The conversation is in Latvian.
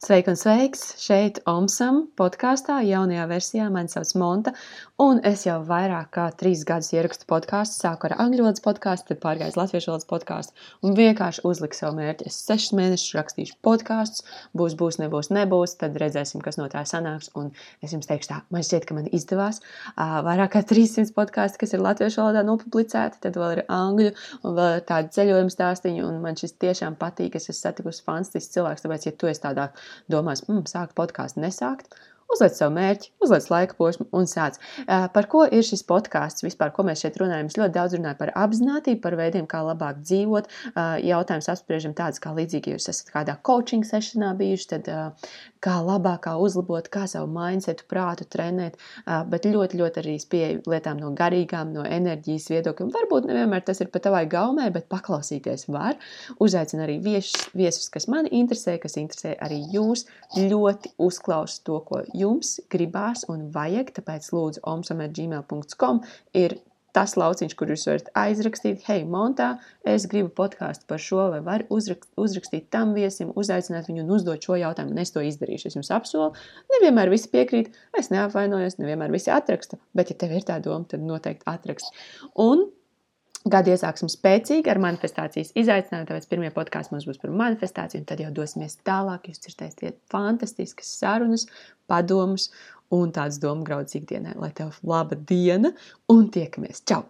Sveiki un sveiks! Šeit Omsam podkāstā, jaunajā versijā. Mani sauc Monta, un es jau vairāk kā trīs gadus ierakstu podkāstu. Sāku ar angļu valodas podkāstu, tad pārgāju latviešu valodas podkāstu un vienkārši uzliku savu mērķi. Es sešus mēnešus rakstīšu podkāstus, būs, būs, nebūs, nebūs, tad redzēsim, kas no tā sanāks. Un es jums teikšu, tā, man šķiet, ka man izdevās vairāk kā 300 podkāstu, kas ir latviešu valodā nopublicēti, tad vēl ir angļu un vēl ir tādi ceļojuma stāstīņi, un man šis tiešām patīk. Es esmu satikusi fantastisks cilvēks, tāpēc, ja tu esi tādā domās, mm, sākt podkāstu, nesākt. Uzliec savu mērķi, uzliec laika posmu un sāc. Par ko ir šis podkāsts vispār, ko mēs šeit runājam? Mēs ļoti daudz runājam par apziņotību, par veidiem, kā labāk dzīvot. Jautājums apspriežam tādus, kā līdzīgi, jūs esat kādā coaching sessionā bijuši, tad kā labāk kā uzlabot, kā savu mindsetu, prātu trenēt, bet ļoti, ļoti arī spēju lietām no garīgām, no enerģijas viedokļiem. Varbūt nevienmēr tas ir pat tavai gaumē, bet paklausīties var. Uzaicinu arī viesus, viesus, kas mani interesē, kas interesē arī jūs. Ļoti uzklaus to, ko jums gribās un vajag, tāpēc lūdzu omsamet.gmail.com ir tas lauciņš, kur jūs varat aizrakstīt, hei, Montā, es gribu podkāstu par šo, vai var uzrakst, uzrakstīt tam viesim, uzaicināt viņu un uzdot šo jautājumu, un es to izdarīšu. Es jums apsolu, nevienmēr visi piekrīt, es neapvainojos, nevienmēr visi atraksta, bet ja tev ir tā doma, tad noteikti atraksti. Un Gada iesāksim spēcīgi ar manifestācijas izaicinājumu, tāpēc pirmie podkāsti mums būs par manifestāciju, un tad jau dosimies tālāk. Jūs dzirdēsiet fantastiskas sarunas, padomus un tādas domu graudus ikdienai. Lai tev laba diena un tiekamies! Čau!